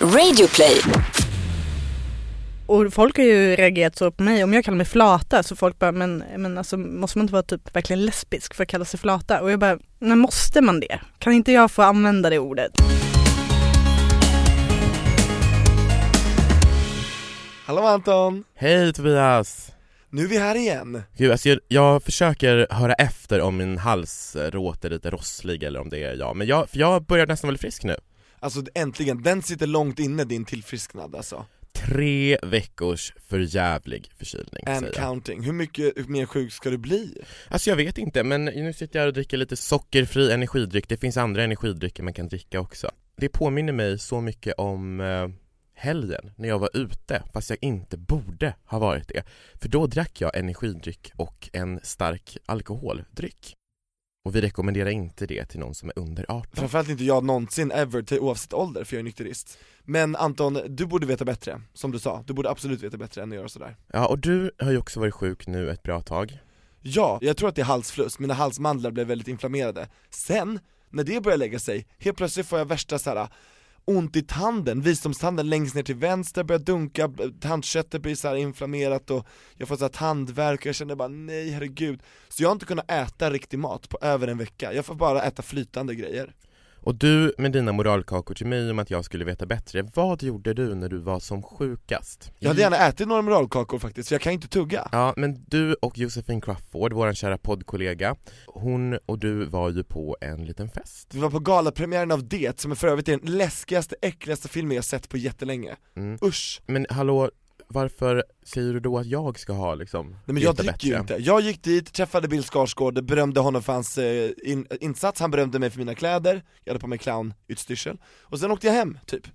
Radioplay. Och folk har ju reagerat så på mig, om jag kallar mig flata så folk bara men, men alltså måste man inte vara typ verkligen lesbisk för att kalla sig flata? Och jag bara, men måste man det? Kan inte jag få använda det ordet? Hallå Anton! Hej Tobias! Nu är vi här igen! Gud, alltså jag, jag försöker höra efter om min hals låter lite rosslig eller om det är jag, men jag, för jag börjar nästan bli frisk nu Alltså äntligen, den sitter långt inne din tillfrisknad alltså. Tre veckors förjävlig förkylning And säger jag. counting, hur mycket mer sjuk ska du bli? Alltså jag vet inte, men nu sitter jag här och dricker lite sockerfri energidryck, det finns andra energidrycker man kan dricka också. Det påminner mig så mycket om eh, helgen när jag var ute, fast jag inte borde ha varit det. För då drack jag energidryck och en stark alkoholdryck och vi rekommenderar inte det till någon som är under 18 Framförallt inte jag någonsin ever, till, oavsett ålder, för jag är nykterist. Men Anton, du borde veta bättre, som du sa, du borde absolut veta bättre än att göra sådär. Ja, och du har ju också varit sjuk nu ett bra tag. Ja, jag tror att det är halsfluss, mina halsmandlar blev väldigt inflammerade. Sen, när det börjar lägga sig, helt plötsligt får jag värsta såhär ont i tanden, visdomstanden längst ner till vänster börjar dunka, tandköttet blir så här inflammerat och jag får så här tandvärk och jag känner bara nej herregud. Så jag har inte kunnat äta riktig mat på över en vecka, jag får bara äta flytande grejer. Och du med dina moralkakor till mig om att jag skulle veta bättre, vad gjorde du när du var som sjukast? Jag hade gärna ätit några moralkakor faktiskt, för jag kan inte tugga Ja, men du och Josefin Crawford, vår kära poddkollega, hon och du var ju på en liten fest Vi var på galapremiären av Det, som är för övrigt är den läskigaste, äckligaste filmen jag sett på jättelänge mm. Usch! Men hallå, varför säger du då att jag ska ha liksom Nej men jag dricker ju inte, jag gick dit, träffade Bill Skarsgård, berömde honom för hans eh, in, insats, han berömde mig för mina kläder, jag hade på mig clownutstyrsel, och sen åkte jag hem, typ.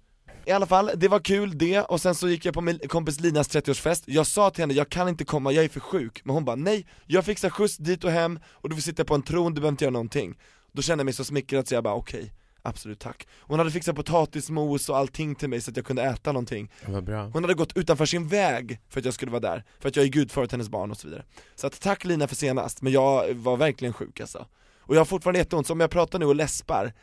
I alla fall, det var kul det, och sen så gick jag på min kompis Linas 30-årsfest, jag sa till henne jag kan inte komma, jag är för sjuk, men hon bara nej, jag fixar skjuts dit och hem, och du får sitta på en tron, du behöver inte göra någonting. Då kände jag mig så smickrad så jag bara okej, absolut tack. Hon hade fixat potatismos och allting till mig så att jag kunde äta någonting. Vad bra. Hon hade gått utanför sin väg för att jag skulle vara där, för att jag är gudfar åt hennes barn och så vidare. Så att tack Lina för senast, men jag var verkligen sjuk alltså. Och jag har fortfarande jätteont, så om jag pratar nu och läspar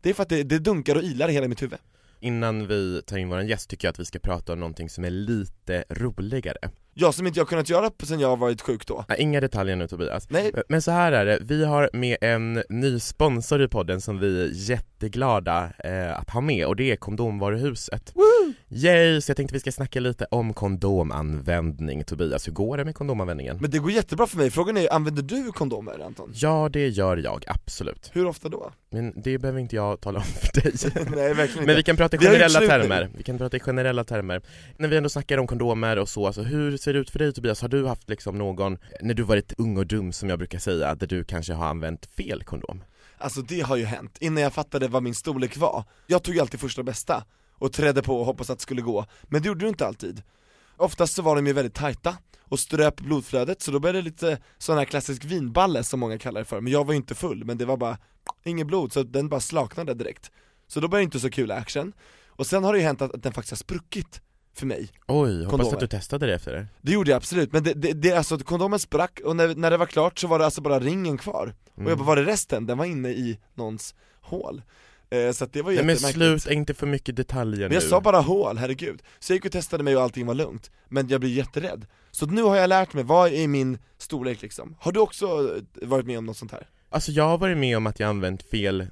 Det är för att det, det dunkar och ilar i hela mitt huvud. Innan vi tar in vår gäst tycker jag att vi ska prata om någonting som är lite roligare Jag som inte jag kunnat göra sen jag varit sjuk då. Nej, Inga detaljer nu Tobias. Nej, Men så här är det, vi har med en ny sponsor i podden som vi är jätteglada eh, att ha med och det är Kondomvaruhuset. Woo! Yay! Så jag tänkte vi ska snacka lite om kondomanvändning. Tobias, hur går det med kondomanvändningen? men det går jättebra för mig, frågan är använder du kondomer Anton? Ja det gör jag, absolut. Hur ofta då? Men det behöver inte jag tala om för dig. Nej verkligen inte. Men vi kan prata i generella termer, vi kan prata i generella termer. När vi ändå snackar om kondomer och så, alltså hur ser det ut för dig Tobias? Har du haft liksom någon, när du varit ung och dum som jag brukar säga, där du kanske har använt fel kondom? Alltså det har ju hänt, innan jag fattade vad min storlek var. Jag tog ju alltid första bästa, och trädde på och hoppades att det skulle gå, men det gjorde du inte alltid. Oftast så var de ju väldigt tajta, och ströp blodflödet, så då blev det lite sån här klassisk vinballe som många kallar det för, men jag var ju inte full, men det var bara inget blod, så den bara slaknade direkt. Så då blev det inte så kul action, och sen har det ju hänt att den faktiskt har spruckit för mig Oj, hoppas att du testade det efter det Det gjorde jag absolut, men det, det, det alltså kondomen sprack, och när, när det var klart så var det alltså bara ringen kvar Och jag bara, var är resten? Den var inne i någons hål eh, Så att det var Nej men sluta, inte för mycket detaljer Men jag nu sa bara hål, herregud. Så jag gick och testade mig och allting var lugnt, men jag blir jätterädd. Så nu har jag lärt mig, vad är min storlek liksom? Har du också varit med om något sånt här? Alltså jag har varit med om att jag använt fel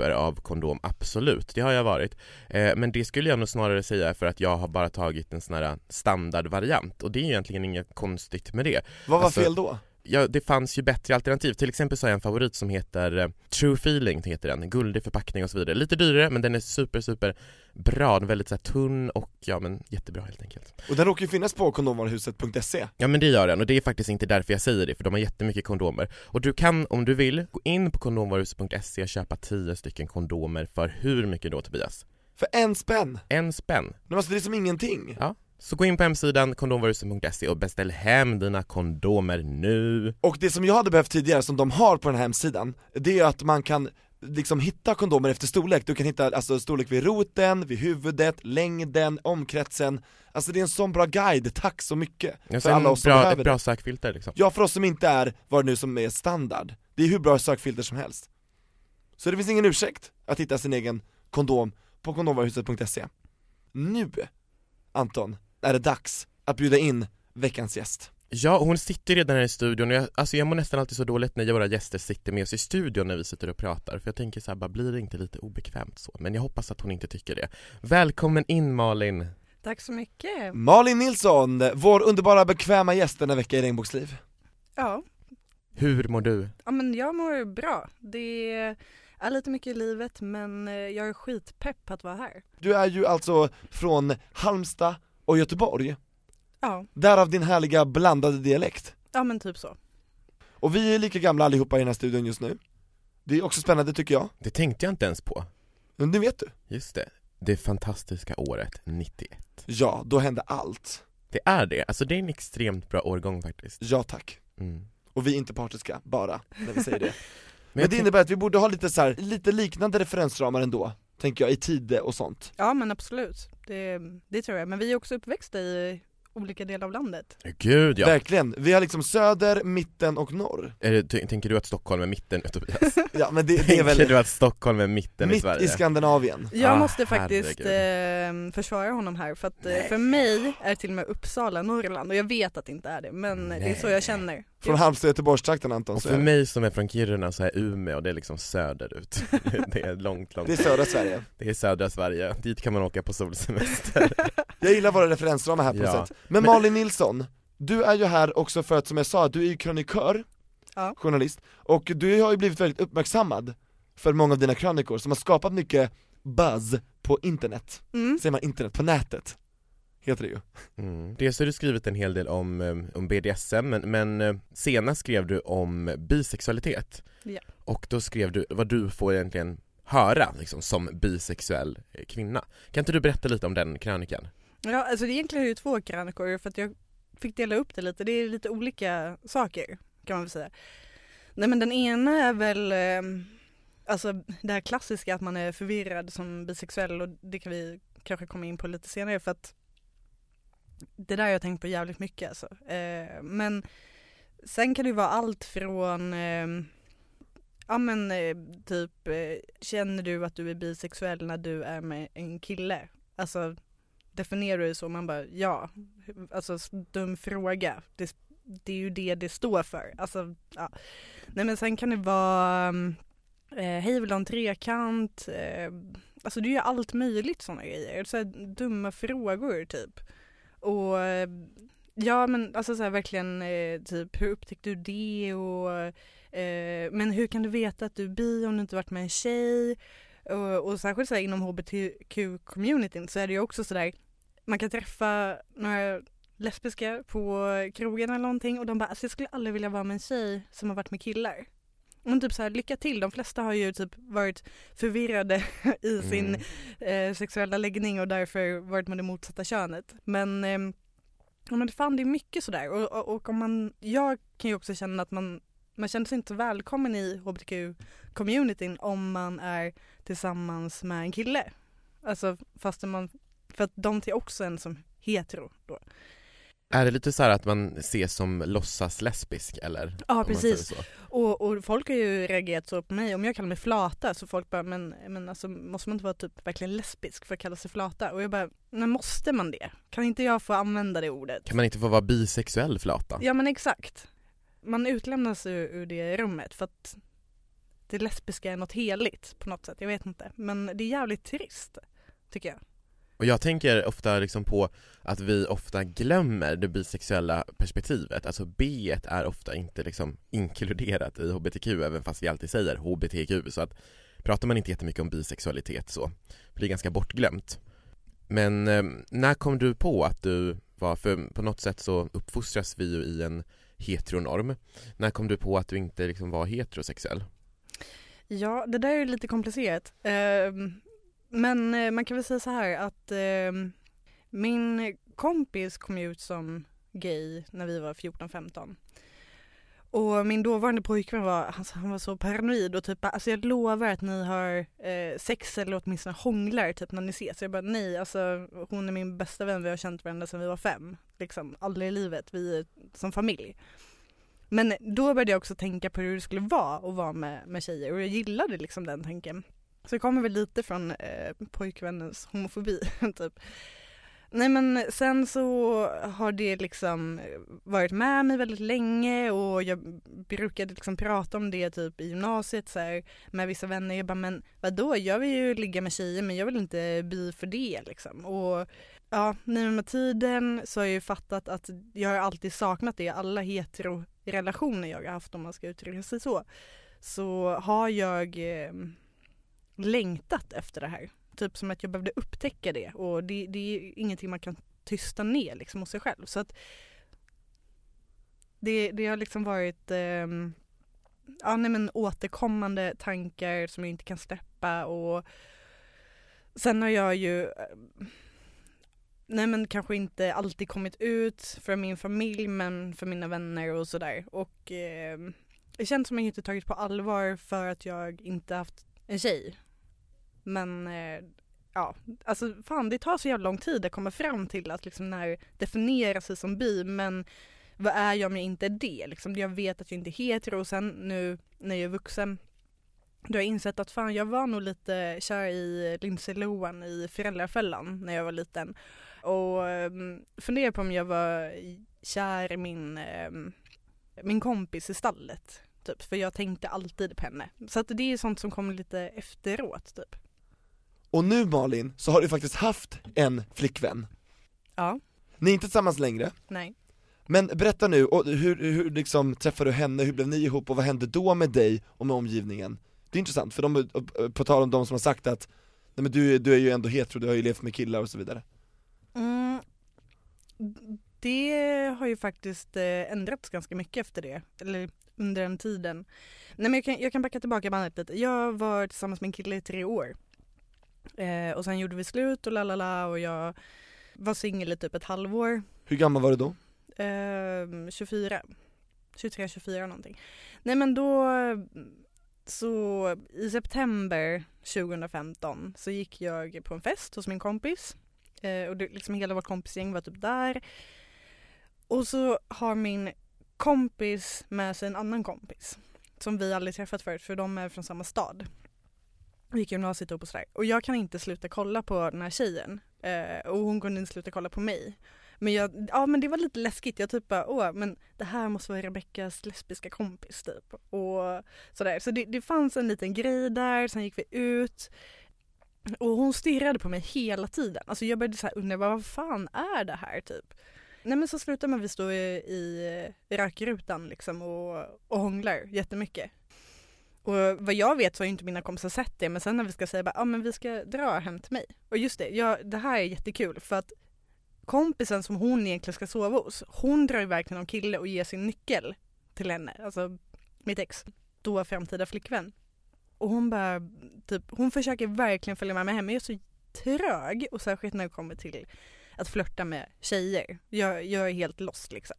typer av kondom, absolut, det har jag varit eh, Men det skulle jag nog snarare säga för att jag har bara tagit en sån här standardvariant och det är egentligen inget konstigt med det Vad var Alltså- fel då? Ja, det fanns ju bättre alternativ, till exempel så har jag en favorit som heter eh, True Feeling heter den, guldig förpackning och så vidare. Lite dyrare men den är super super bra, den är väldigt så här, tunn och ja men jättebra helt enkelt. Och den råkar ju finnas på kondomvaruhuset.se Ja men det gör den. Och det är faktiskt inte därför jag säger det för de har jättemycket kondomer. Och du kan om du vill gå in på kondomvaruhuset.se och köpa 10 stycken kondomer för hur mycket då Tobias? För en spänn! En spänn. Men alltså det är som ingenting. Ja, så gå in på hemsidan kondomvaruhuset.se och beställ hem dina kondomer nu. Och det som jag hade behövt tidigare, som de har på den här hemsidan, det är att man kan liksom hitta kondomer efter storlek, du kan hitta alltså storlek vid roten, vid huvudet, längden, omkretsen. Alltså det är en sån bra guide, tack så mycket! Ja, för alla oss som bra, behöver ett bra sökfilter liksom. Ja för oss som inte är vad det nu som är standard, det är hur bra sökfilter som helst. Så det finns ingen ursäkt att hitta sin egen kondom på kondomvaruhuset.se nu, Anton, är det dags att bjuda in veckans gäst. Ja, hon sitter redan här i studion och jag, alltså jag mår nästan alltid så dåligt när våra gäster sitter med oss i studion när vi sitter och pratar för jag tänker så här, bara blir det inte lite obekvämt så? Men jag hoppas att hon inte tycker det. Välkommen in Malin! Tack så mycket. Malin Nilsson, vår underbara bekväma gäst denna vecka i Regnbågsliv. Ja, Hur mår du? ja men jag mår bra. Det är lite mycket i livet men eh, jag är skitpepp att vara här. Du är ju alltså från Halmstad och Göteborg, Ja, därav din härliga blandade dialekt. ja men typ så. Och vi är lika gamla allihopa i den här studion just nu. Det är också spännande tycker jag, Det tänkte jag inte ens på. men det vet du. Just det, det fantastiska året 91. Ja, då hände allt. Det är det, alltså det är en extremt bra årgång faktiskt. Ja tack. Mm. Och vi är inte partiska, bara, när vi säger det. Men, jag det tänk- innebär att vi borde ha lite så här, lite liknande referensramar ändå, tänker jag, i tid och sånt. Ja men absolut, det, det tror jag. Men vi är också uppväxta i olika delar av landet. Gud ja! Verkligen, vi har liksom söder, mitten och norr. Är det, t- tänker du att Stockholm är mitten Tobias? Ja men det, det är tänker väl du att Stockholm är mitten i mitt Sverige? i Skandinavien. Jag Ah, måste faktiskt eh, försvara honom här för att eh, Nej. för mig är till och med Uppsala Norrland och jag vet att det inte är det men det är så Nej. jag känner. Från Halmstad och Göteborgstrakten Anton, Och för mig som är från Kiruna så är Umeå och det är liksom söderut Det är långt, långt det är södra Sverige. Det är södra Sverige, dit kan man åka på solsemester Jag gillar våra referensramar här på Ja. sätt. Men Malin Nilsson, du är ju här också för att som jag sa, du är ju krönikör, Ja. journalist, och du har ju blivit väldigt uppmärksammad för många av dina krönikor som har skapat mycket buzz på internet, Mm. säger man internet, på nätet, heter det ju. mm. Dels har du skrivit en hel del om, eh, om BDSM men, men eh, senast skrev du om bisexualitet Ja. Och då skrev du vad du får egentligen höra liksom, som bisexuell eh, kvinna Kan inte du berätta lite om den krönikan? Ja alltså det egentligen är det ju två krönikor för att jag fick dela upp det lite. Det är lite olika saker kan man väl säga. Nej men den ena är väl ehm, alltså det här klassiska att man är förvirrad som bisexuell och det kan vi kanske komma in på lite senare för att det där har jag tänkt på jävligt mycket alltså. Eh, men sen kan det ju vara allt från eh, Ja men eh, typ eh, känner du att du är bisexuell när du är med en kille? Alltså definierar det så? Man bara ja. Alltså dum fråga. Det, det är ju det det står för. Alltså ja. Nej men sen kan det vara mm, eh, hej vill du ha en trekant? Eh, alltså det är ju allt möjligt sådana grejer. Så här, dumma frågor typ. Och eh, ja men alltså så här, verkligen eh, typ hur upptäckte du det och eh, men hur kan du veta att du är bi om du inte varit med en tjej? Och, och särskilt så här, inom hbtq-communityn så är det ju också sådär man kan träffa några lesbiska på krogen eller någonting och de bara alltså jag skulle aldrig vilja vara med en tjej som har varit med killar. Men typ så här, lycka till, de flesta har ju typ varit förvirrade i sin Mm. eh, sexuella läggning och därför varit med det motsatta könet. Men, eh, men fan det är mycket sådär och, och, och om man, jag kan ju också känna att man, man känner sig inte välkommen i hbtq-communityn om man är tillsammans med en kille. Alltså fast man, för att de ser också en som hetero då. Är det lite så här att man ses som låtsas lesbisk eller? Ja precis. Och, och folk har ju reagerat så på mig, om jag kallar mig flata så folk bara men, men alltså måste man inte vara typ verkligen lesbisk för att kalla sig flata? Och jag bara, men måste man det? Kan inte jag få använda det ordet? Kan man inte få vara bisexuell flata? Ja men exakt. Man utlämnas ur, ur det rummet för att det lesbiska är något heligt på något sätt, jag vet inte. Men det är jävligt trist, tycker jag. Och jag tänker ofta liksom på att vi ofta glömmer det bisexuella perspektivet, alltså B är ofta inte liksom inkluderat i HBTQ även fast vi alltid säger HBTQ så att pratar man inte jättemycket om bisexualitet så blir det ganska bortglömt. Men eh, när kom du på att du var, för på något sätt så uppfostras vi ju i en heteronorm, när kom du på att du inte liksom var heterosexuell? Ja, det där är lite komplicerat. Ehm, men eh, man kan väl säga så här att ehm, min kompis kom ut som gay när vi var 14-15. Och min dåvarande pojkvän var, alltså, han var så paranoid och typ bara, alltså jag lovar att ni har eh, sex eller åtminstone hånglar typ när ni ses. Så jag bara nej, alltså hon är min bästa vän, vi har känt varandra sedan vi var fem. Liksom aldrig i livet, vi är som familj. Men då började jag också tänka på hur det skulle vara att vara med, med tjejer och jag gillade liksom den tanken. Så det kommer väl lite från eh, pojkvännens homofobi typ. Nej men sen så har det liksom varit med mig väldigt länge och jag brukade liksom prata om det typ i gymnasiet så här, med vissa vänner. Jag bara men vadå jag vill ju ligga med tjejer men jag vill inte bli för det liksom. Och ja, nu med tiden så har jag ju fattat att jag har alltid saknat det i alla heterorelationer jag har haft om man ska uttrycka sig så. Så har jag eh, längtat efter det här. Typ som att jag behövde upptäcka det och det, det är ingenting man kan tysta ner liksom hos sig själv. Så att det, det har liksom varit eh, ja, nej men återkommande tankar som jag inte kan släppa och sen har jag ju eh, nej men kanske inte alltid kommit ut för min familj men för mina vänner och sådär och eh, det känns som att jag inte tagit på allvar för att jag inte haft en tjej. Men eh, ja, alltså fan det tar så jävla lång tid att komma fram till att liksom när definiera sig som bi men vad är jag om jag inte är det? Liksom, jag vet att jag inte är hetero och sen nu när jag är vuxen då har jag insett att fan jag var nog lite kär i Lindsay Lohan i Föräldrafällan när jag var liten. Och um, funderar på om jag var kär i min, um, min kompis i stallet. Typ, för jag tänkte alltid på henne. Så att det är sånt som kommer lite efteråt typ. Och nu Malin, så har du faktiskt haft en flickvän. Ja. Ni är inte tillsammans längre, Nej. men berätta nu, och hur, hur liksom träffade du henne, hur blev ni ihop och vad hände då med dig och med omgivningen? Det är intressant, för de, på tal om de som har sagt att Nej men du, du är ju ändå hetero, du har ju levt med killar och så vidare Mm, det har ju faktiskt eh, ändrats ganska mycket efter det, eller under den tiden. Nej men jag kan, jag kan backa tillbaka bandet lite. Jag var tillsammans med en kille i tre år. Eh, och sen gjorde vi slut och lalala och jag var singel i typ ett halvår. Hur gammal var du då? Eh, 24. 23, 24 någonting. Nej men då så i september 2015 så gick jag på en fest hos min kompis eh, och det, liksom hela vårt kompisgäng var typ där. Och så har min kompis med sig en annan kompis som vi aldrig träffat förut för de är från samma stad. Vi gick gymnasiet upp och sådär. Och jag kan inte sluta kolla på den här tjejen eh, och hon kunde inte sluta kolla på mig. Men jag, ja men det var lite läskigt. Jag typ bara, åh men det här måste vara Rebeckas lesbiska kompis typ. Och sådär. Så det, det fanns en liten grej där, sen gick vi ut. Och hon stirrade på mig hela tiden. Alltså jag började så här undra, vad fan är det här typ? Nej men så slutar man vi stå i, i rökrutan liksom och, och hånglar jättemycket. Och vad jag vet så har ju inte mina kompisar sett det men sen när vi ska säga ja ah, men vi ska dra hem till mig. Och just det, ja, det här är jättekul för att kompisen som hon egentligen ska sova hos, hon drar iväg till någon kille och ger sin nyckel till henne, alltså mitt ex, då framtida flickvän. Och hon bara, typ, hon försöker verkligen följa med mig hem men jag är så trög och särskilt när det kommer till att flörta med tjejer. Jag, jag är helt lost liksom.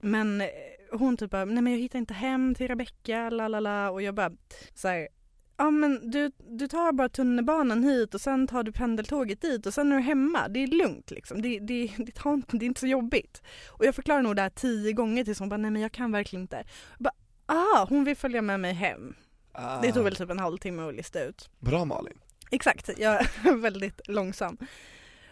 Men eh, hon typ bara, nej men jag hittar inte hem till Rebecka, la la la och jag bara så här, ja men du, du tar bara tunnelbanan hit och sen tar du pendeltåget dit och sen är du hemma. Det är lugnt liksom. Det, det, det, tar inte, det är inte så jobbigt. Och jag förklarar nog det här tio gånger tills hon bara, nej men jag kan verkligen inte. Jag bara, ah, hon vill följa med mig hem. Ah. Det tog väl typ en halvtimme att lista ut. Bra Malin Exakt, jag är väldigt långsam.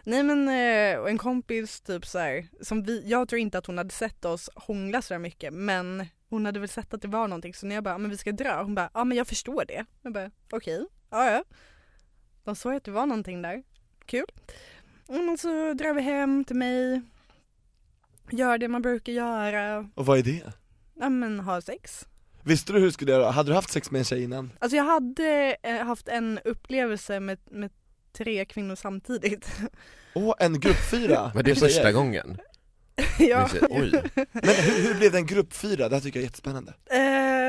Nej men eh, en kompis typ så här, som vi, jag tror inte att hon hade sett oss hångla så mycket men hon hade väl sett att det var någonting så när jag bara, men vi ska dra, hon bara, ja men jag förstår det. Jag bara, okej, okay. ja ja. De såg att det var någonting där, kul. Och så drar vi hem till mig, gör det man brukar göra. Och vad är det? Ja men ha sex. Visste du hur du skulle göra? Hade du haft sex med en tjej innan? Alltså jag hade eh, haft en upplevelse med, med tre kvinnor samtidigt. Åh, oh, en gruppfyra? Var det första gången? ja. Oj. Men hur, hur blev det en gruppfyra? Det här tycker jag är jättespännande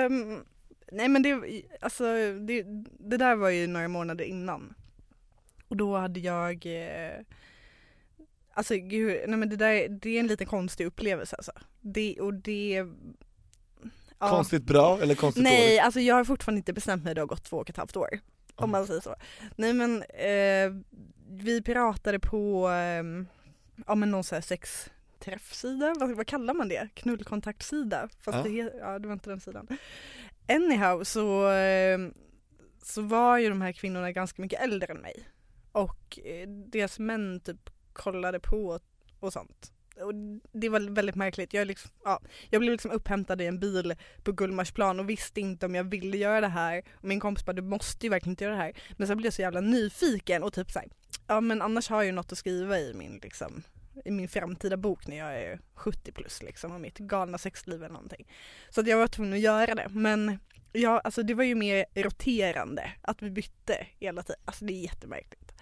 um, Nej men det, alltså det, det där var ju några månader innan. Och då hade jag eh, Alltså gud, nej men det där, det är en liten konstig upplevelse alltså. Det, och det. Konstigt bra eller konstigt Nej, dåligt? alltså jag har fortfarande inte bestämt mig, det har gått två och ett halvt år. Om man säger så. Nej men eh, vi pratade på, eh, ja men någon sån här sexträffsida, vad, vad kallar man det? Knullkontaktsida? Fast Ja. Det, ja, det var inte den sidan. Anyhow så, eh, så var ju de här kvinnorna ganska mycket äldre än mig. Och eh, deras män typ kollade på och sånt. Och det var väldigt märkligt. Jag, liksom, ja, jag blev liksom upphämtad i en bil på Gullmarsplan och visste inte om jag ville göra det här. Och min kompis bara, du måste ju verkligen inte göra det här. Men sen blev jag så jävla nyfiken och typ såhär, ja men annars har jag ju något att skriva i min liksom i min framtida bok när jag är 70 plus liksom och mitt galna sexliv eller någonting. Så att jag var tvungen att göra det men ja, alltså det var ju mer roterande att vi bytte hela tiden. Alltså det är jättemärkligt.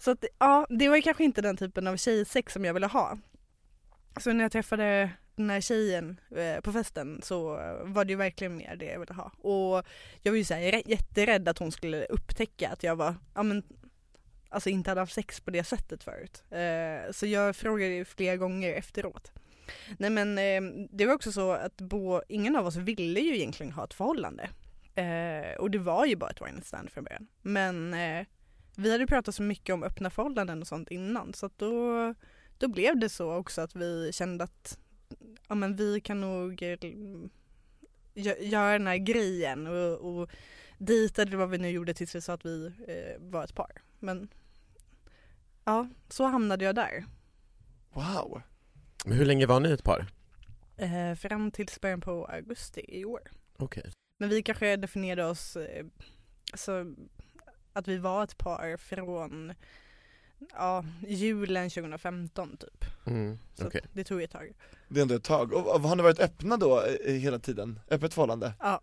Så att ja, det var ju kanske inte den typen av tjejsex som jag ville ha. Så när jag träffade den här tjejen eh, på festen så var det ju verkligen mer det jag ville ha. Och jag var ju såhär jätterädd att hon skulle upptäcka att jag var, ja men alltså inte hade haft sex på det sättet förut. Eh, så jag frågade ju flera gånger efteråt. Nej men eh, det var också så att bo, ingen av oss ville ju egentligen ha ett förhållande. Och det var ju bara ett one stand från början. Men vi hade pratat så mycket om öppna förhållanden och sånt innan så att då, då blev det så också att vi kände att ja, men vi kan nog eh, göra den här grejen och, och dejtade vad vi nu gjorde tills vi sa att vi eh, var ett par. Men ja, så hamnade jag där. Wow. Men hur länge var ni ett par? Eh, fram tills början på augusti i år. Okej. Okay. Men vi kanske definierade oss, eh, alltså att vi var ett par från ja, julen 2015 typ. Mm, så okay. det tog ett tag. Det är ändå ett tag. Och har ni varit öppna då hela tiden? Öppet förhållande? Ja.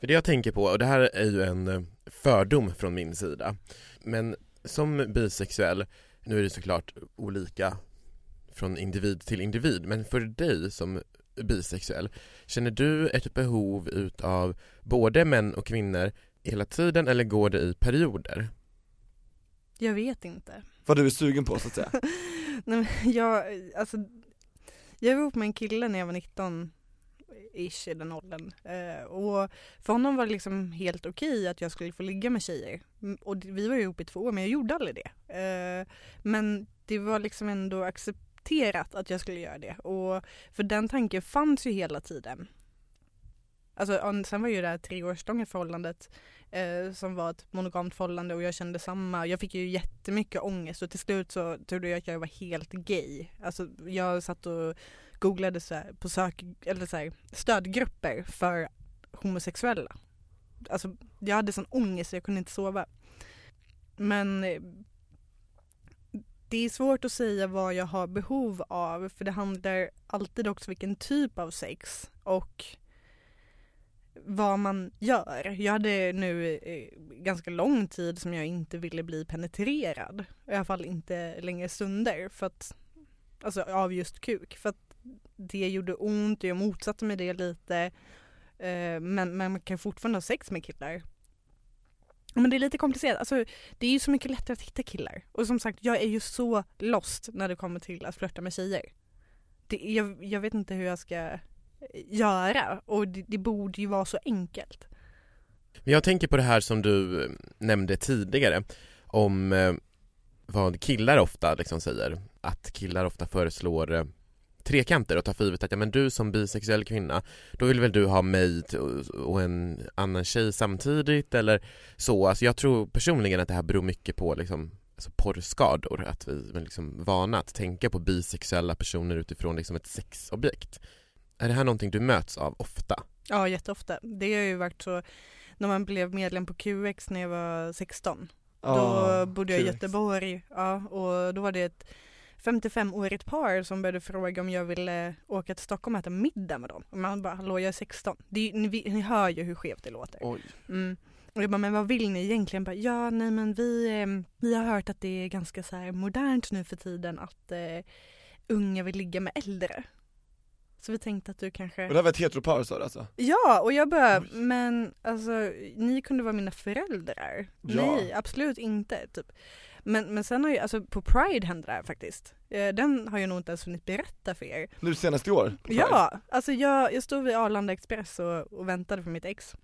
För det jag tänker på, och det här är ju en eh, fördom från min sida, men som bisexuell, nu är det såklart olika från individ till individ, men för dig som bisexuell, känner du ett behov utav både män och kvinnor hela tiden eller går det i perioder? Jag vet inte. Vad du är sugen på så att säga? Nej men jag, alltså, jag var ihop med en kille när jag var 19 ish i den åldern. Eh, och för honom var det liksom helt okej att jag skulle få ligga med tjejer. Och vi var ju ihop i två år men jag gjorde aldrig det. Eh, men det var liksom ändå accepterat att jag skulle göra det. Och för den tanken fanns ju hela tiden. Alltså sen var ju det här treårslånga förhållandet eh, som var ett monogamt förhållande och jag kände samma. Jag fick ju jättemycket ångest och till slut så trodde jag att jag var helt gay. Alltså jag satt och googlade så här, på sök, eller så här, stödgrupper för homosexuella. Alltså jag hade sån ångest så jag kunde inte sova. Men eh, det är svårt att säga vad jag har behov av för det handlar alltid också vilken typ av sex och vad man gör. Jag hade nu eh, ganska lång tid som jag inte ville bli penetrerad. I alla fall inte längre stunder för att, alltså av just kuk. För att det gjorde ont och jag motsatte mig det lite. Eh, men, men man kan fortfarande ha sex med killar. Men det är lite komplicerat, alltså det är ju så mycket lättare att hitta killar. Och som sagt, jag är ju så lost när det kommer till att flörta med tjejer. Det, jag, jag vet inte hur jag ska göra och det, det borde ju vara så enkelt. Jag tänker på det här som du eh, nämnde tidigare om eh, vad killar ofta liksom säger, att killar ofta föreslår eh, trekanter och tar för givet att ja, men du som bisexuell kvinna, då vill väl du ha mig och en annan tjej samtidigt eller så. Alltså jag tror personligen att det här beror mycket på liksom alltså porrskador, att vi är liksom vana att tänka på bisexuella personer utifrån liksom ett sexobjekt. Är det här någonting du möts av ofta? Ja, jätteofta. Det har ju varit så när man blev medlem på QX när jag var 16. Då oh, bodde jag i Göteborg ja, och då var det ett 55-årigt par som började fråga om jag ville åka till Stockholm och äta middag med dem. Och man bara, hallå jag är 16. Det ni, ni hör ju hur skevt det låter. Mm. Och jag bara, men vad vill ni egentligen? Bara, ja, nej men vi, eh, vi har hört att det är ganska så här modernt nu för tiden att eh, unga vill ligga med äldre. Så vi tänkte att du kanske Och det här var ett heteropar sa du alltså? Ja, och jag bara, men alltså ni kunde vara mina föräldrar. Ja. Nej, absolut inte typ. Men, men sen har ju, alltså på Pride hände det här faktiskt. Eh, den har jag nog inte ens hunnit berätta för er. Nu senast i år? Ja, alltså jag, jag stod vid Arlanda Express och, och väntade på mitt ex.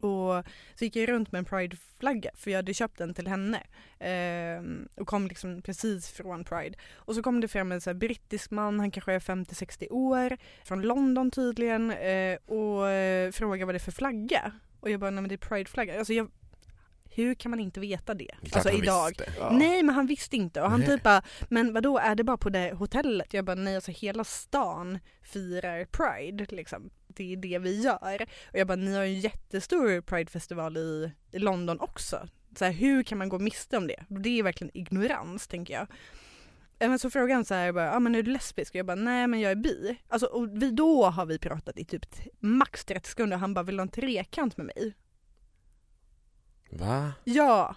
Och så gick jag runt med en Pride-flagga för jag hade köpt den till henne. Eh, och kom liksom precis från Pride. Och så kom det fram en så brittisk man, han kanske är 50-60 år, från London tydligen, eh, och eh, frågade vad det är för flagga. Och jag bara, nej men det är Pride-flagga. Alltså jag, hur kan man inte veta det? Klart Alltså idag. Ja. Nej men han visste inte och han Nej. typ bara, men vadå är det bara på det hotellet? Jag bara nej alltså hela stan firar Pride liksom. Det är det vi gör. Och jag bara ni har ju en jättestor Pridefestival i, i London också. Så här, hur kan man gå miste om det? Det är verkligen ignorans tänker jag. Eh, Men så frågade han så här, bara, ah, men är du lesbisk? Och jag bara, nej men jag är bi. Alltså, och vi, då har vi pratat i typ max 30 sekunder och han bara, vill du ha en trekant med mig? Va? Ja.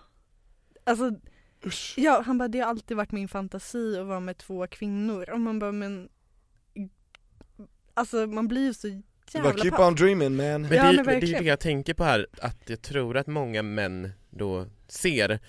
Alltså Usch. Ja, han bara det har alltid varit min fantasi att vara med två kvinnor. Och man bara men Alltså man blir ju så Jävla bara keep on dreaming man. Men, Ja, det, men men det är det jag tänker på här, att jag tror att många män då ser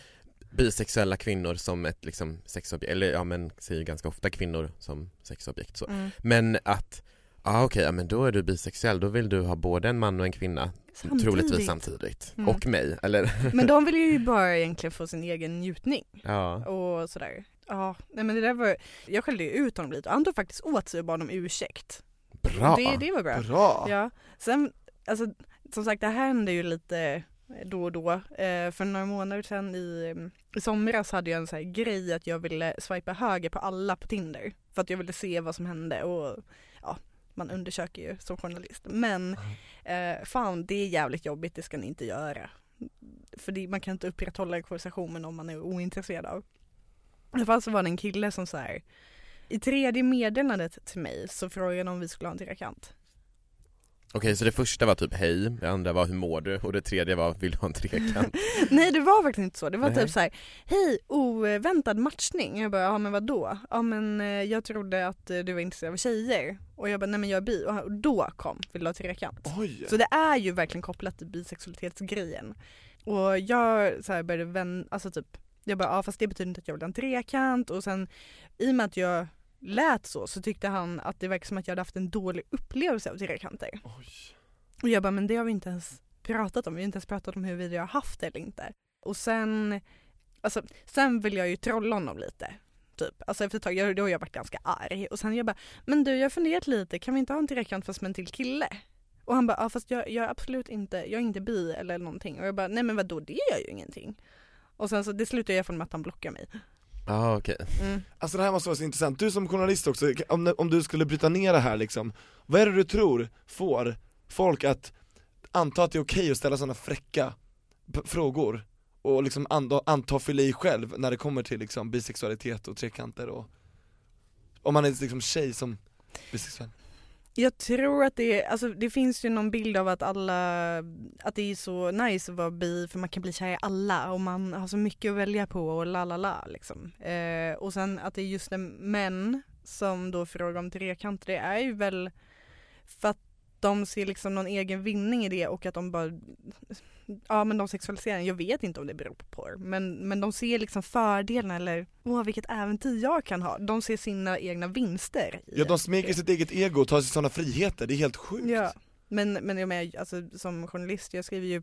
bisexuella kvinnor som ett liksom sexobjekt, eller ja men säger ganska ofta kvinnor som sexobjekt så. Mm. Men att, ja okej, ja men då är du bisexuell, då vill du ha både en man och en kvinna Samtidigt. Troligtvis samtidigt, Mm. och mig, eller? Men de vill ju bara egentligen få sin egen njutning ja. och sådär. Ja, nej men det där var, jag skällde ju ut honom lite och han tog faktiskt åt sig och bad om ursäkt. Bra! Det, det var bra. Bra! Ja, sen, alltså som sagt det här händer ju lite då och då. Eh, för några månader sedan i, i somras hade jag en sån grej att jag ville swipa höger på alla på Tinder. För att jag ville se vad som hände och ja, man undersöker ju som journalist. Men eh, fan det är jävligt jobbigt, det ska ni inte göra. För det, man kan inte upprätthålla en konversation med någon man är ointresserad av. I alla fall så var det en kille som så här i tredje meddelandet till mig så frågade han om vi skulle ha en trekant. Okej, så det första var typ hej, det andra var hur mår du och det tredje var vill du ha en trekant? Nej det var faktiskt inte så, det var Nej. typ så här: hej oväntad matchning. Jag bara, ja men vadå? Ja men eh, jag trodde att eh, du var intresserad av tjejer. Och jag bara, nej men jag är bi. Och då kom, vill du ha trekant? Oj! Så det är ju verkligen kopplat till bisexualitetsgrejen. Och jag så här började vän, alltså typ, jag bara, ja fast det betyder inte att jag vill ha en trekant. Och sen i och med att jag lät så, så tyckte han att det verkar som att jag hade haft en dålig upplevelse av trekanter. Oj. Och jag bara, men det har vi inte ens pratat om. Vi har inte ens pratat om huruvida jag har haft det eller inte. Och sen, alltså, sen vill jag ju trolla honom lite. Typ. Alltså efter ett tag, jag, då har jag varit ganska arg. Och sen jag bara, men du jag har funderat lite, kan vi inte ha en trekant fast med en till kille? Och han bara, ja fast jag, jag är absolut inte, jag är inte bi eller någonting. Och jag bara, nej men vadå det gör ju ingenting. Och sen så det slutar jag med att han blockar mig. Ja okej, Mm. Alltså det här måste vara så intressant, du som journalist också, om, om du skulle bryta ner det här liksom Vad är det du tror får folk att anta att det är okej att ställa sådana fräcka frågor? Och liksom anta, anta fylla i själv när det kommer till liksom bisexualitet och trekanter och Om man är liksom tjej som bisexuell jag tror att det, alltså det finns ju någon bild av att alla, att det är så nice att vara bi för man kan bli kär i alla och man har så mycket att välja på och la la la liksom. Eh, och sen att det är just en män som då frågar om trekant, det är ju väl för att de ser liksom någon egen vinning i det och att de bara, ja men de sexualiserar jag vet inte om det beror på porr men, men de ser liksom fördelarna eller, åh vilket äventyr jag kan ha. De ser sina egna vinster. Ja de smeker sitt eget ego och tar sig sådana friheter, det är helt sjukt Ja, men, men jag menar, alltså, som journalist, jag skriver ju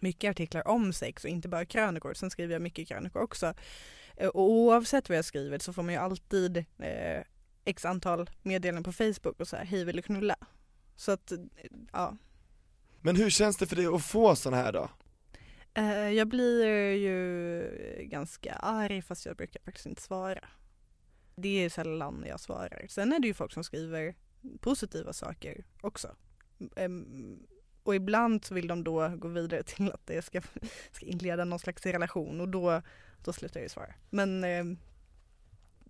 mycket artiklar om sex och inte bara krönikor, sen skriver jag mycket krönikor också. Eh, Och oavsett vad jag skriver så får man ju alltid eh, x antal meddelanden på Facebook och så här, hej vill du knulla? Så att, eh, ja. Men hur känns det för dig att få sådana här då? Eh, jag blir ju ganska arg fast jag brukar faktiskt inte svara. Det är sällan jag svarar. Sen är det ju folk som skriver positiva saker också. Och ibland så vill de då gå vidare till att det ska, ska inleda någon slags relation och då, då slutar jag ju svara. Men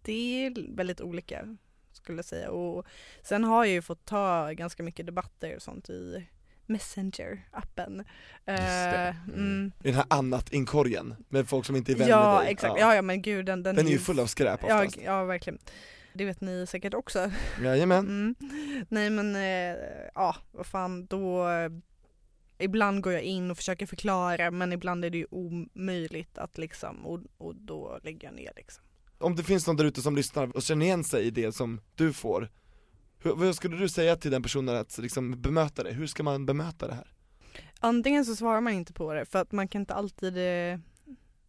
det är väldigt olika skulle jag säga. Och sen har jag ju fått ta ganska mycket debatter och sånt i Messenger-appen. Just det. Eh, Mm. I den här annat-inkorgen, med folk som inte är vänner Ja med dig exakt, ja. ja men gud den, den, Den är ju full av skräp ja, oftast ja verkligen. Det vet ni säkert också. Jajamän Mm. Nej men eh, ja, vad fan då eh, Ibland går jag in och försöker förklara men ibland är det ju omöjligt att liksom och, och då lägger jag ner liksom. Om det finns någon där ute som lyssnar och känner igen sig i det som du får hur, Vad skulle du säga till den personen att liksom bemöta det? Hur ska man bemöta det här? Antingen så svarar man inte på det för att man kan inte alltid eh,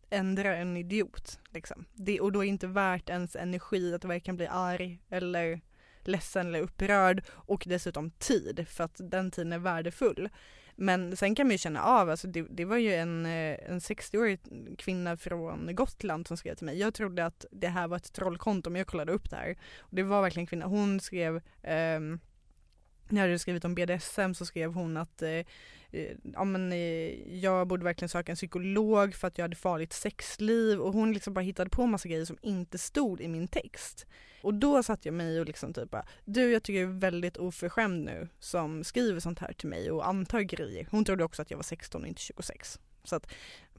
ändra en idiot. Liksom. Det, och då är det inte värt ens energi att verkligen bli arg eller ledsen eller upprörd och dessutom tid för att den tiden är värdefull. Men sen kan man ju känna av, alltså det, det var ju en, eh, en 60-årig kvinna från Gotland som skrev till mig. Jag trodde att det här var ett trollkonto men jag kollade upp det här. Och det var verkligen en kvinna, hon skrev um, när jag hade skrivit om BDSM så skrev hon att eh, eh, ja, men, eh, jag borde verkligen söka en psykolog för att jag hade farligt sexliv och hon liksom bara hittade på massa grejer som inte stod i min text. Och då satt jag mig och liksom typ bara, du jag tycker jag är väldigt oförskämd nu som skriver sånt här till mig och antar grejer. Hon trodde också att jag var 16 och inte 26. Så att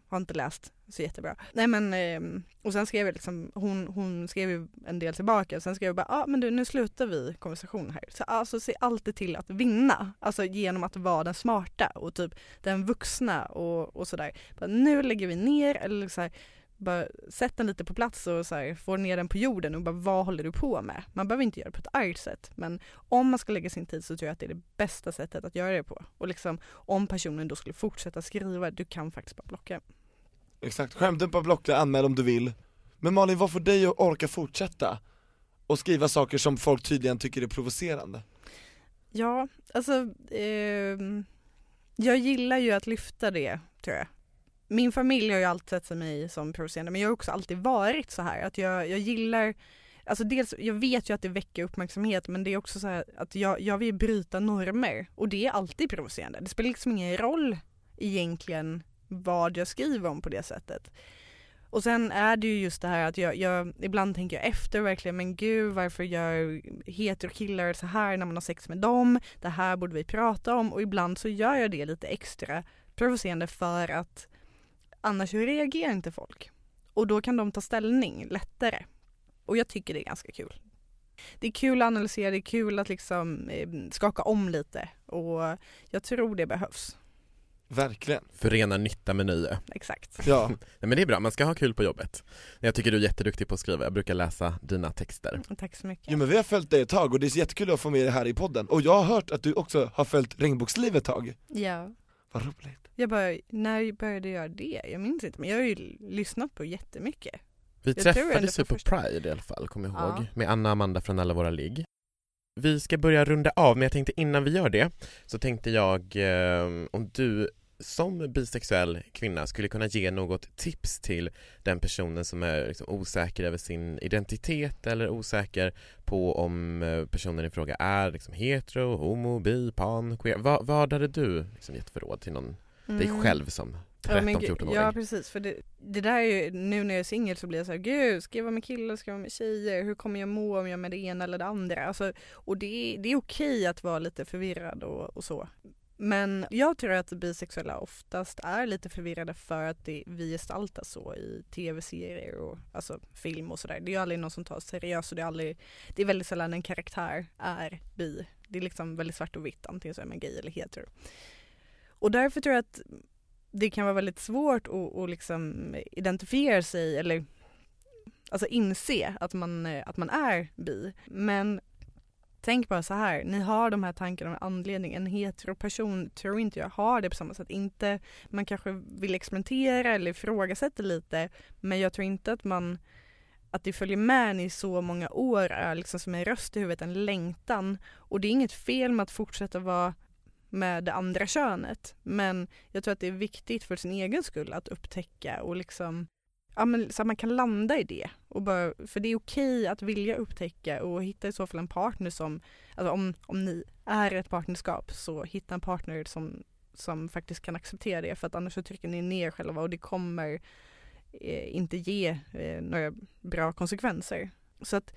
har inte läst så jättebra. Nej men, eh, och sen skrev jag liksom, hon, hon skrev ju en del tillbaka, och sen skrev jag bara, ja ah, men du nu slutar vi konversationen här. Så alltså se alltid till att vinna, alltså genom att vara den smarta och typ den vuxna och, och sådär. Nu lägger vi ner, eller så här, bara sätt den lite på plats och så här, få ner den på jorden och bara vad håller du på med? Man behöver inte göra det på ett argt sätt men om man ska lägga sin tid så tror jag att det är det bästa sättet att göra det på. Och liksom om personen då skulle fortsätta skriva, du kan faktiskt bara blocka. Exakt, skärmdumpa, blocka, anmäl om du vill Men Malin, vad får dig att orka fortsätta? Och skriva saker som folk tydligen tycker är provocerande? Ja, alltså eh, jag gillar ju att lyfta det tror jag min familj har ju alltid sett mig som provocerande men jag har också alltid varit så här att jag, jag gillar Alltså dels, jag vet ju att det väcker uppmärksamhet men det är också så här att jag, jag vill bryta normer och det är alltid provocerande. Det spelar liksom ingen roll egentligen vad jag skriver om på det sättet. Och sen är det ju just det här att jag, jag ibland tänker jag efter verkligen, men gud varför gör heterokillar så här när man har sex med dem? Det här borde vi prata om och ibland så gör jag det lite extra provocerande för att Annars reagerar inte folk. Och då kan de ta ställning lättare. Och jag tycker det är ganska kul. Det är kul att analysera, det är kul att liksom eh, skaka om lite och jag tror det behövs. Verkligen. Förena nytta med nöje. Exakt. Ja. Nej, men det är bra, man ska ha kul på jobbet. Jag tycker du är jätteduktig på att skriva, jag brukar läsa dina texter. Tack så mycket. Jo men vi har följt dig ett tag och det är jättekul att få med dig här i podden. Och jag har hört att du också har följt regnbågsliv ett tag. Ja. Vad roligt. Jag bara, när började jag göra det? Jag minns inte men jag har ju lyssnat på jättemycket. Vi Jag träffades ju på första- Pride i alla fall, kommer jag Ja. ihåg, med Anna och Amanda från alla våra ligg. Vi ska börja runda av, men jag tänkte innan vi gör det så tänkte jag eh, om du som bisexuell kvinna skulle kunna ge något tips till den personen som är liksom osäker över sin identitet eller osäker på om eh, personen i fråga är liksom hetero, homo, bi, pan, queer. Vad, vad hade du liksom gett för råd till någon, dig Mm. själv som Ja, men gud, 13-14-åring? Ja precis, för det, det där är ju, nu när jag är singel så blir jag så här, gud ska jag vara med killar, ska jag vara med tjejer, hur kommer jag må om jag är med det ena eller det andra? Alltså, och det, är- det är okej att vara lite förvirrad och, och så. Men jag tror att bisexuella oftast är lite förvirrade för att det, vi gestaltas så i tv-serier och alltså film och sådär. Det är ju aldrig någon som tar seriöst och det är aldrig, det är väldigt sällan en karaktär är bi. Det är liksom väldigt svart och vitt, antingen så är man gay eller hetero. Och därför tror jag att det kan vara väldigt svårt att, att liksom identifiera sig eller alltså inse att man, att man är bi. Men tänk bara så här, ni har de här tankarna med anledning. En heteroperson tror inte jag har det på samma sätt. Inte, man kanske vill experimentera eller ifrågasätta lite men jag tror inte att man att det följer med en i så många år är liksom som en röst i huvudet, en längtan. Och det är inget fel med att fortsätta vara med det andra könet. Men jag tror att det är viktigt för sin egen skull att upptäcka och liksom Ja men så att man kan landa i det. Och bara, för det är okej att vilja upptäcka och hitta i så fall en partner som, alltså om, om ni är ett partnerskap så hitta en partner som, som faktiskt kan acceptera det för att annars så trycker ni ner själva och det kommer eh, inte ge eh, några bra konsekvenser. Så att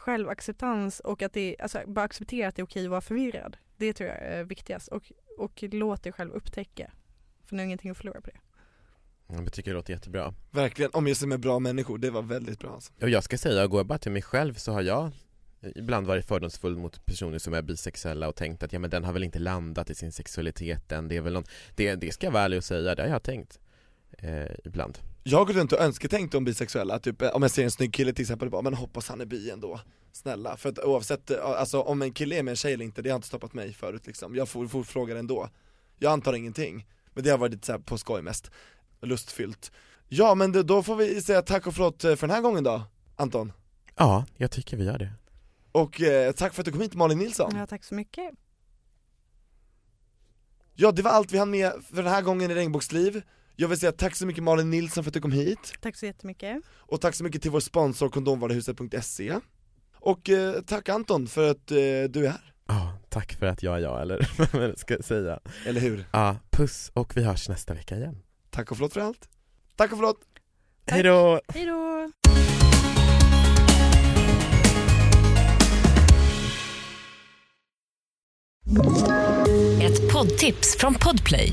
självacceptans och att det, alltså bara acceptera att det är okej att vara förvirrad. Det tror jag är viktigast och, och låt dig själv upptäcka. För ni har ingenting att förlora på det. Jag tycker det låter jättebra. Verkligen, omge sig med bra människor, det var väldigt bra alltså. Och jag ska säga, går jag bara till mig själv så har jag ibland varit fördomsfull mot personer som är bisexuella och tänkt att ja men den har väl inte landat i sin sexualitet än, det är väl någon, det, det ska jag vara ärlig och säga, det har jag tänkt eh, ibland. Jag har gått runt och önsketänkt om bisexuella, typ om jag ser en snygg kille till exempel, bara, men hoppas han är bi ändå. Snälla, för att oavsett, alltså om en kille är med en tjej eller inte, det har inte stoppat mig förut liksom. Jag får, får fråga ändå. Jag antar ingenting, men det har varit lite så här på skoj mest, lustfyllt. Ja men då får vi säga tack och förlåt för den här gången då, Anton. Ja, jag tycker vi gör det. Och eh, tack för att du kom hit Malin Nilsson. Ja, tack så mycket. Ja det var allt vi hann med för den här gången i Regnbågsliv Jag vill säga tack så mycket Malin Nilsson för att du kom hit Tack så jättemycket. Och tack så mycket till vår sponsor kondomvaruhuset.se Och eh, tack Anton för att eh, du är här, Ja, tack för att jag är jag, eller vad man ska säga. eller hur? Ja, puss och vi hörs nästa vecka igen. Tack och förlåt för allt Tack och förlåt Tack. Hej då! Hej då! Ett poddtips från Podplay.